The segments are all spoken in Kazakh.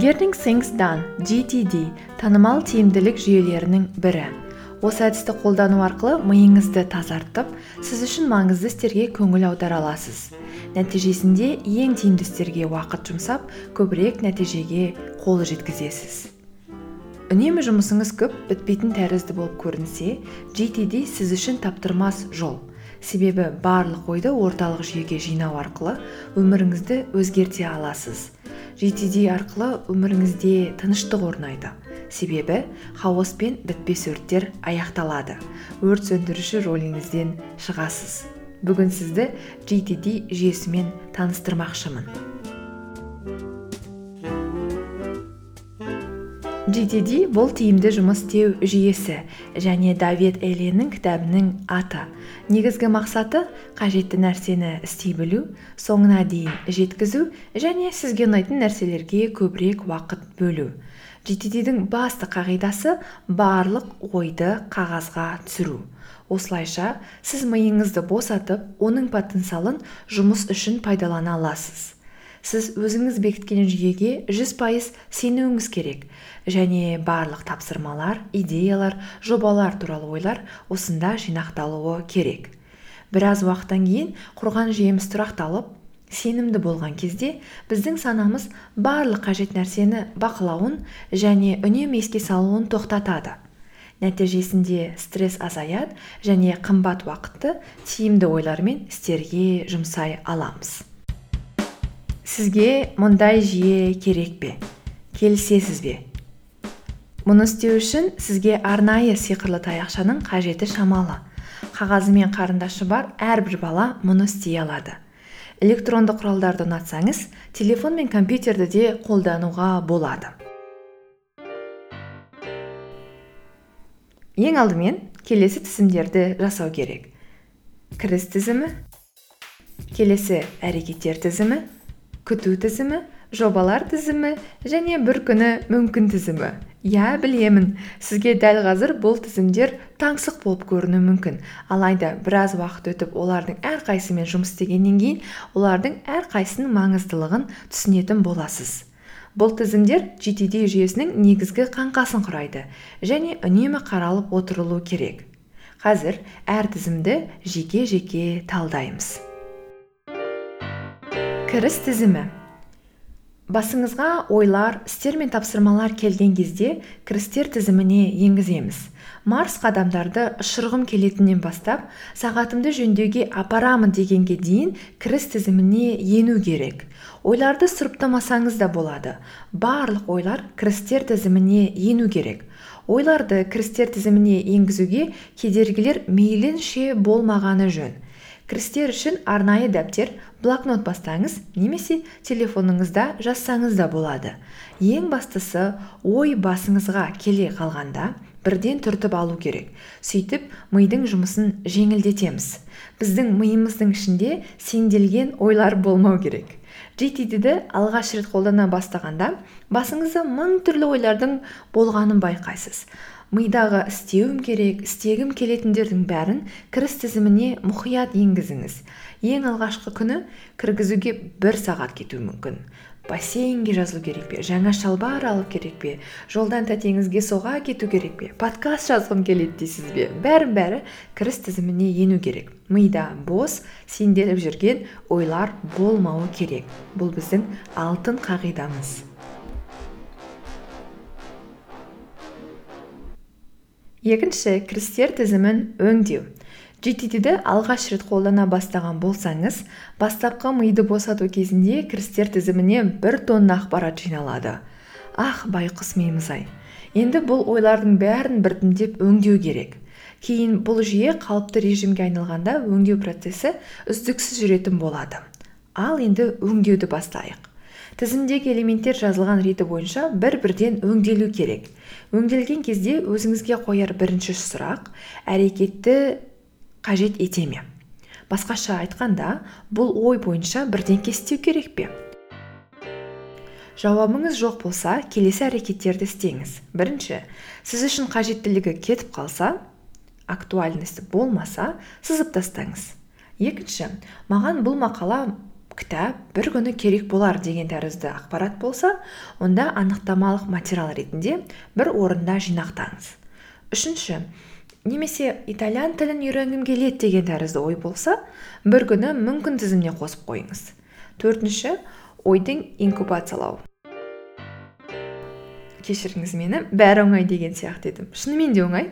getting things done gtd танымал тиімділік жүйелерінің бірі. Осы әдісті қолдану арқылы миыңызды тазартып сіз үшін маңызды істерге көңіл аудара аласыз. Нәтижесінде ең тиімді істерге уақыт жұмсап көбірек нәтижеге қол жеткізесіз. Үнемі жұмысыңыз көп бітпейтін тәрізді болып көрінсе gtd сіз үшін таптырмас жол. Себебі барлық ойды орталық жүйеге жинау арқылы өміріңізді өзгерте аласыз. GTD арқылы өміріңізде тыныштық орнайды. Себебі хаос пен бітпес өрттер аяқталады. Өрт сөндіруші роліңізден шығасыз. Бүгін сізді GTD жүйесімен таныстырмақшымын. GTD бұл тиімді жұмыс істеу жүйесі және давид эленің кітабының аты. Негізгі мақсаты қажетті нәрсені істей білу соңына дейін жеткізу және сізге ұнайтын нәрселерге көбірек уақыт бөлу. GTD-дің басты қағидасы барлық ойды қағазға түсіру. Осылайша сіз миыңызды босатып оның потенциалын жұмыс үшін пайдалана аласыз. Сіз өзіңіз бекіткен жүйеге жүз пайыз сенуіңіз керек. Және барлық тапсырмалар идеялар жобалар туралы ойлар осында жинақталуы керек. Біраз уақыттан кейін құрған жүйеміз тұрақталып сенімді болған кезде біздің санамыз барлық қажет нәрсені бақылауын және үнемі еске салуын тоқтатады. Нәтижесінде стресс азаяды және қымбат уақытты тиімді ойлар мен істерге жұмсай аламыз. Сізге мұндай жүйе керек пе? Келісесіз бе? Мұны істеу үшін сізге арнайы сиқырлы таяқшаның қажеті шамалы. Қағазы мен қарындашы бар әрбір бала мұны істей алады. Электронды құралдарды ұнатсаңыз телефон мен компьютерді де қолдануға болады. Ең алдымен келесі тізімдерді жасау керек. Кіріс тізімі келесі әрекеттер тізімі күту тізімі жобалар тізімі және бір күні мүмкін тізімі. Иә білемін сізге дәл қазір бұл тізімдер таңсық болып көрінуі мүмкін. Алайда біраз уақыт өтіп олардың әрқайсысымен жұмыс істегеннен кейін олардың әрқайсысының маңыздылығын түсінетін боласыз. Бұл тізімдер gtd жүйесінің негізгі қаңқасын құрайды және үнемі қаралып отырылу керек. Қазір әр тізімді жеке жеке талдаймыз. Кіріс тізімі. Басыңызға ойлар істер мен тапсырмалар келген кезде кірістер тізіміне енгіземіз. Марс қадамдарды ұшырғым келетіннен бастап сағатымды жөндеуге апарамын дегенге дейін кіріс тізіміне ену керек. Ойларды сұрыптамасаңыз да болады. Барлық ойлар кірістер тізіміне ену керек. Ойларды кірістер тізіміне енгізуге кедергілер мейлінше болмағаны жөн. Кірістер үшін арнайы дәптер блокнот бастаңыз немесе телефоныңызда жазсаңыз да болады. Ең бастысы ой басыңызға келе қалғанда бірден түртіп алу керек. Сөйтіп мидың жұмысын жеңілдетеміз. Біздің миымыздың ішінде сенделген ойлар болмау керек. Gtd алғаш рет қолдана бастағанда басыңызда мың түрлі ойлардың болғанын байқайсыз. Мидағы істеуім керек істегім келетіндердің бәрін кіріс тізіміне мұқият енгізіңіз. Ең алғашқы күні кіргізуге бір сағат кетуі мүмкін. Бассейнге жазылу керек пе? Жаңа шалбар алып керек пе? Жолдан тәтеңізге соға кету керек пе? Подкаст жазғым келеді дейсіз бе? Бәрін бәрі кіріс тізіміне ену керек. Мида бос сенделіп жүрген ойлар болмауы керек. Бұл біздің алтын қағидамыз. Екінші кірістер тізімін өңдеу. Gtd алғаш рет қолдана бастаған болсаңыз бастапқы миды босату кезінде кірістер тізіміне бір тонна ақпарат жиналады. Ах байқұс миымыз ай енді бұл ойлардың бәрін біртіндеп өңдеу керек. Кейін бұл жүйе қалыпты режимге айналғанда өңдеу процесі үздіксіз жүретін болады. Ал енді өңдеуді бастайық. Тізімдегі элементтер жазылған реті бойынша бір бірден өңделу керек. Өңделген кезде өзіңізге қояр бірінші сұрақ әрекетті қажет ете ме? Басқаша айтқанда бұл ой бойынша бірдеңке істеу керек пе? Жауабыңыз жоқ болса келесі әрекеттерді істеңіз. Бірінші сіз үшін қажеттілігі кетіп қалса актуальності болмаса сызып тастаңыз. Екінші маған бұл мақала кітап бір күні керек болар деген тәрізді ақпарат болса онда анықтамалық материал ретінде бір орында жинақтаңыз. Үшінші немесе итальян тілін үйренгім келеді деген тәрізді ой болса бір күні мүмкін тізіміне қосып қойыңыз. Төртінші ойдың инкубациялау. Кешіріңіз мені. Бәрі оңай деген сияқты едім. Шынымен де оңай.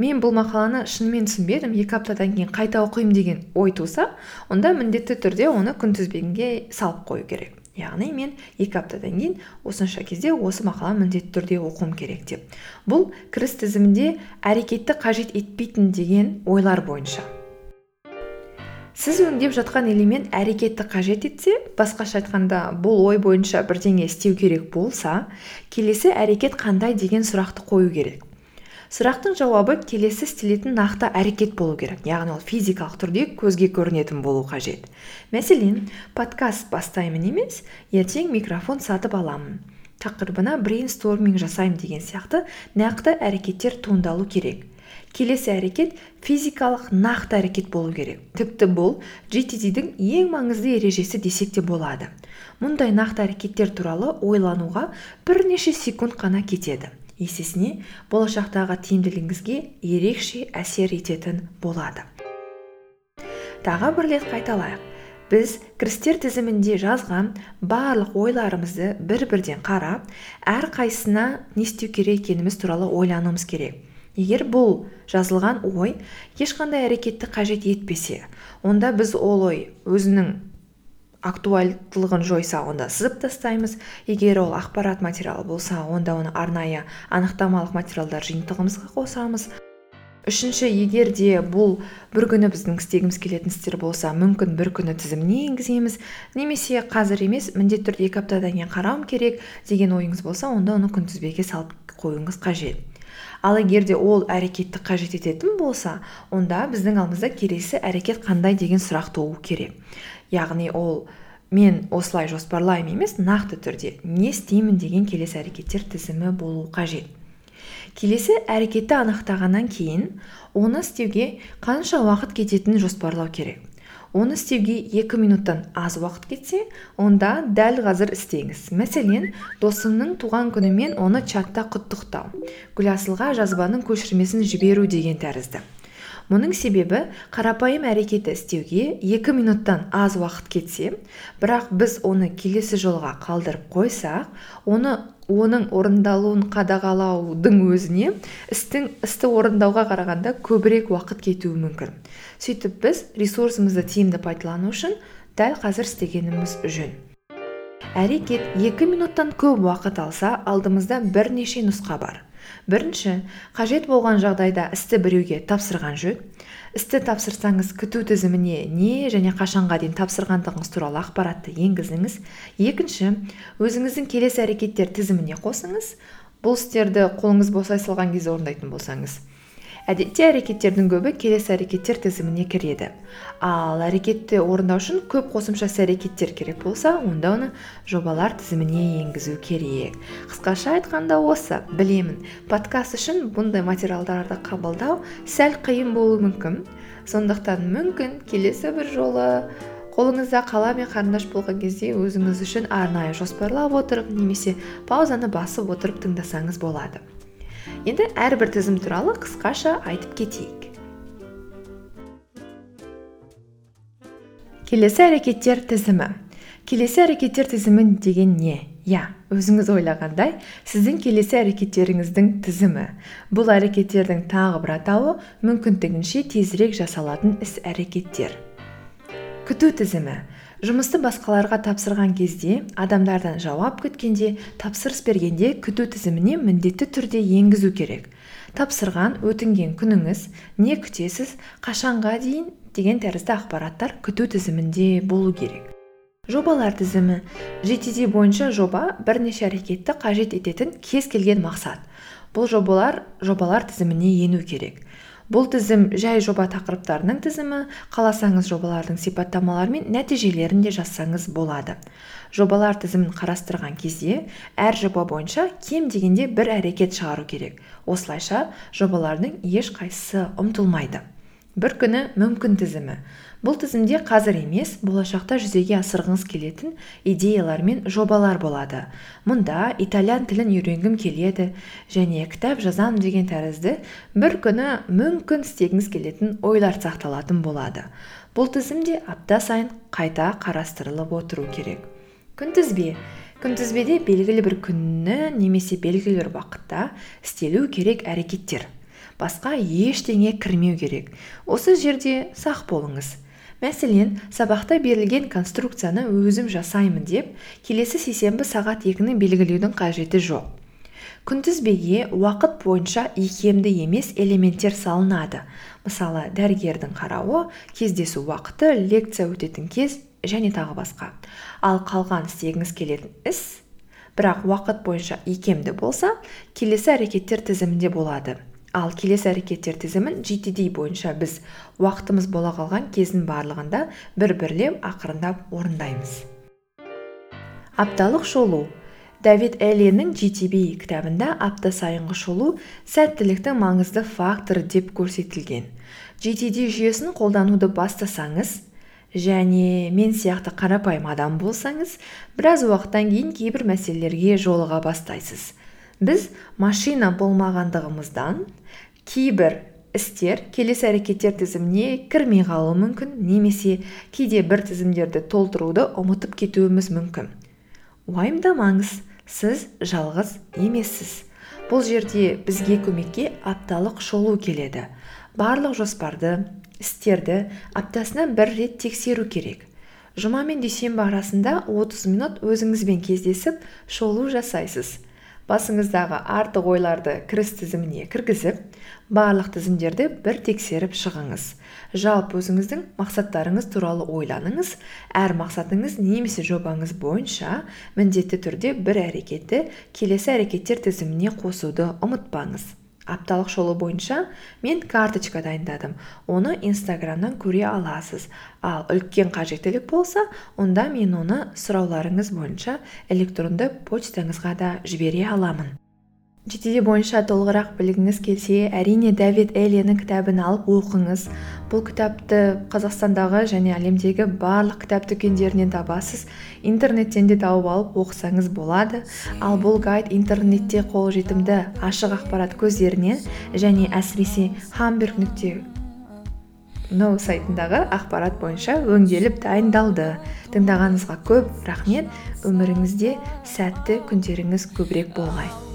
Мен бұл мақаланы шынымен түсінбедім. Екі аптадан кейін қайта оқимын деген ой туса онда міндетті түрде оны күнтізбеңге салып қою керек. Яғни мен екі аптадан кейін осынша кезде осы мақаланы міндетті түрде оқуым керек деп. Бұл кіріс тізімінде әрекетті қажет етпейтін деген ойлар бойынша. Сіз өңдеп жатқан элемент әрекетті қажет етсе басқаша айтқанда бұл ой бойынша бірдеңе істеу керек болса келесі әрекет қандай деген сұрақты қою керек. Сұрақтың жауабы келесі істелетін нақты әрекет болу керек. Яғни ол физикалық түрде көзге көрінетін болу қажет. Мәселен подкаст бастаймын емес ертең микрофон сатып аламын. Тақырыбына брейнсторминг жасаймын деген сияқты нақты әрекеттер туындалу керек. Келесі әрекет физикалық нақты әрекет болу керек. Тіпті бұл gtd ең маңызды ережесі десек те болады. Мұндай нақты әрекеттер туралы ойлануға бірнеше секунд қана кетеді. Есесіне болашақтағы тиімділігіңізге ерекше әсер ететін болады. Тағы бір рет қайталайық. Біз кірістер тізімінде жазған барлық ойларымызды бір бірден қарап әрқайсысына не істеу керек екеніміз туралы ойлануымыз керек. Егер бұл жазылған ой ешқандай әрекетті қажет етпесе онда біз ол ой өзінің актуальдылығын жойса онда сызып тастаймыз. Егер ол ақпарат материалы болса онда оны арнайы анықтамалық материалдар жиынтығымызға қосамыз. Үшінші егер де бұл бір күні біздің істегіміз келетін істер болса мүмкін бір күні тізіміне енгіземіз. Немесе қазір емес міндетті түрде екі аптадан кейін қарауым керек деген ойыңыз болса онда оны күнтізбеге салып қоюыңыз қажет. Ал егер де ол әрекетті қажет ететін болса онда біздің алдымызда келесі әрекет қандай деген сұрақ туу керек. Яғни ол мен осылай жоспарлаймын емес нақты түрде не істеймін деген келесі әрекеттер тізімі болу қажет. Келесі әрекетті анықтағаннан кейін оны істеуге қанша уақыт кететінін жоспарлау керек. Оны істеуге екі минуттан аз уақыт кетсе онда дәл қазір істеңіз. Мәселен досымның туған күнімен оны чатта құттықтау. Гүласылға жазбаның көшірмесін жіберу деген тәрізді. Мұның себебі қарапайым әрекетті істеуге екі минуттан аз уақыт кетсе бірақ біз оны келесі жолға қалдырып қойсақ оны оның орындалуын қадағалаудың өзіне істің істі орындауға қарағанда көбірек уақыт кетуі мүмкін. Сөйтіп біз ресурсымызды тиімді пайдалану үшін дәл қазір істегеніміз жөн. Әрекет екі минуттан көп уақыт алса алдымызда бірнеше нұсқа бар. Бірінші қажет болған жағдайда істі біреуге тапсырған жөн. Істі тапсырсаңыз күту тізіміне не және қашанға дейін тапсырғандығыңыз туралы ақпаратты енгізіңіз. Екінші өзіңіздің келесі әрекеттер тізіміне қосыңыз. Бұл істерді қолыңыз босай салған кезде орындайтын болсаңыз. Әдетте әрекеттердің көбі келесі әрекеттер тізіміне кіреді. Ал әрекетті орындау үшін көп қосымша іс әрекеттер керек болса онда оны жобалар тізіміне енгізу керек. Қысқаша айтқанда осы білемін. Подкаст үшін бұндай материалдарды қабылдау сәл қиын болуы мүмкін. Сондықтан мүмкін келесі бір жолы қолыңызда қалам мен қарындаш болған кезде өзіңіз үшін арнайы жоспарлап отырып немесе паузаны басып отырып тыңдасаңыз болады. Енді әрбір тізім туралы қысқаша айтып кетейік. Келесі әрекеттер тізімі. Келесі әрекеттер тізімі деген не? Иә өзіңіз ойлағандай сіздің келесі әрекеттеріңіздің тізімі. Бұл әрекеттердің тағы бір атауы мүмкіндігінше тезірек жасалатын іс әрекеттер күту тізімі. Жұмысты басқаларға тапсырған кезде адамдардан жауап күткенде тапсырыс бергенде күту тізіміне міндетті түрде енгізу керек. Тапсырған өтінген күніңіз не күтесіз қашанға дейін деген тәрізді ақпараттар күту тізімінде болу керек. Жобалар тізімі gtd бойынша жоба бірнеше әрекетті қажет ететін кез келген мақсат. Бұл жобалар жобалар тізіміне ену керек. Бұл тізім жай жоба тақырыптарының тізімі қаласаңыз жобалардың сипаттамалары мен нәтижелерін де жазсаңыз болады. Жобалар тізімін қарастырған кезде әр жоба бойынша кем дегенде бір әрекет шығару керек. Осылайша жобалардың ешқайсысы ұмытылмайды бір күні мүмкін тізімі. Бұл тізімде қазір емес болашақта жүзеге асырғыңыз келетін идеялар мен жобалар болады. Мұнда итальян тілін үйренгім келеді және кітап жазам деген тәрізді бір күні мүмкін істегіңіз келетін ойлар сақталатын болады. Бұл тізімде апта сайын қайта қарастырылып отыру керек. Күнтізбе. Күнтізбеде белгілі бір күні немесе белгілі бір уақытта істелу керек әрекеттер. Басқа ештеңе кірмеу керек. Осы жерде сақ болыңыз. Мәселен сабақта берілген конструкцияны өзім жасаймын деп келесі сейсенбі сағат екіні белгілеудің қажеті жоқ. Күнтізбеге уақыт бойынша икемді емес элементтер салынады. Мысалы дәрігердің қарауы кездесу уақыты лекция өтетін кез және тағы басқа. Ал қалған істегіңіз келетін іс бірақ уақыт бойынша икемді болса келесі әрекеттер тізімінде болады. Ал келесі әрекеттер тізімін gtd бойынша біз уақытымыз бола қалған кездің барлығында бір бірлеп ақырындап орындаймыз. Апталық шолу. Давид элленің gtb кітабында апта сайынғы шолу сәттіліктің маңызды факторы деп көрсетілген. Gtd жүйесін қолдануды бастасаңыз және мен сияқты қарапайым адам болсаңыз біраз уақыттан кейін кейбір мәселелерге жолыға бастайсыз. Біз машина болмағандығымыздан кейбір істер келесі әрекеттер тізіміне кірмей қалуы мүмкін немесе кейде бір тізімдерді толтыруды ұмытып кетуіміз мүмкін. Уайымдамаңыз сіз жалғыз емессіз. Бұл жерде бізге көмекке апталық шолу келеді. Барлық жоспарды істерді аптасына бір рет тексеру керек. Жұма мен дүйсенбі арасында 30 минут өзіңізбен кездесіп шолу жасайсыз. Басыңыздағы артық ойларды кіріс тізіміне кіргізіп барлық тізімдерді бір тексеріп шығыңыз. Жалпы өзіңіздің мақсаттарыңыз туралы ойланыңыз. Әр мақсатыңыз немесе жобаңыз бойынша міндетті түрде бір әрекетті келесі әрекеттер тізіміне қосуды ұмытпаңыз. Апталық шолу бойынша мен карточка дайындадым. Оны инстаграмнан көре аласыз. Ал үлкен қажеттілік болса онда мен оны сұрауларыңыз бойынша электронды почтаңызға да жібере аламын. Жетіде бойынша толығырақ білгіңіз келсе әрине давид элленің кітабын алып оқыңыз. Бұл кітапты қазақстандағы және әлемдегі барлық кітап дүкендерінен табасыз интернеттен де тауып алып оқысаңыз болады. Ал бұл гайд интернетте қолжетімді ашық ақпарат көздерінен және әсіресе хамберг нүкте ноу сайтындағы ақпарат бойынша өңделіп дайындалды. Тыңдағаныңызға көп рахмет. Өміріңізде сәтті күндеріңіз көбірек болғай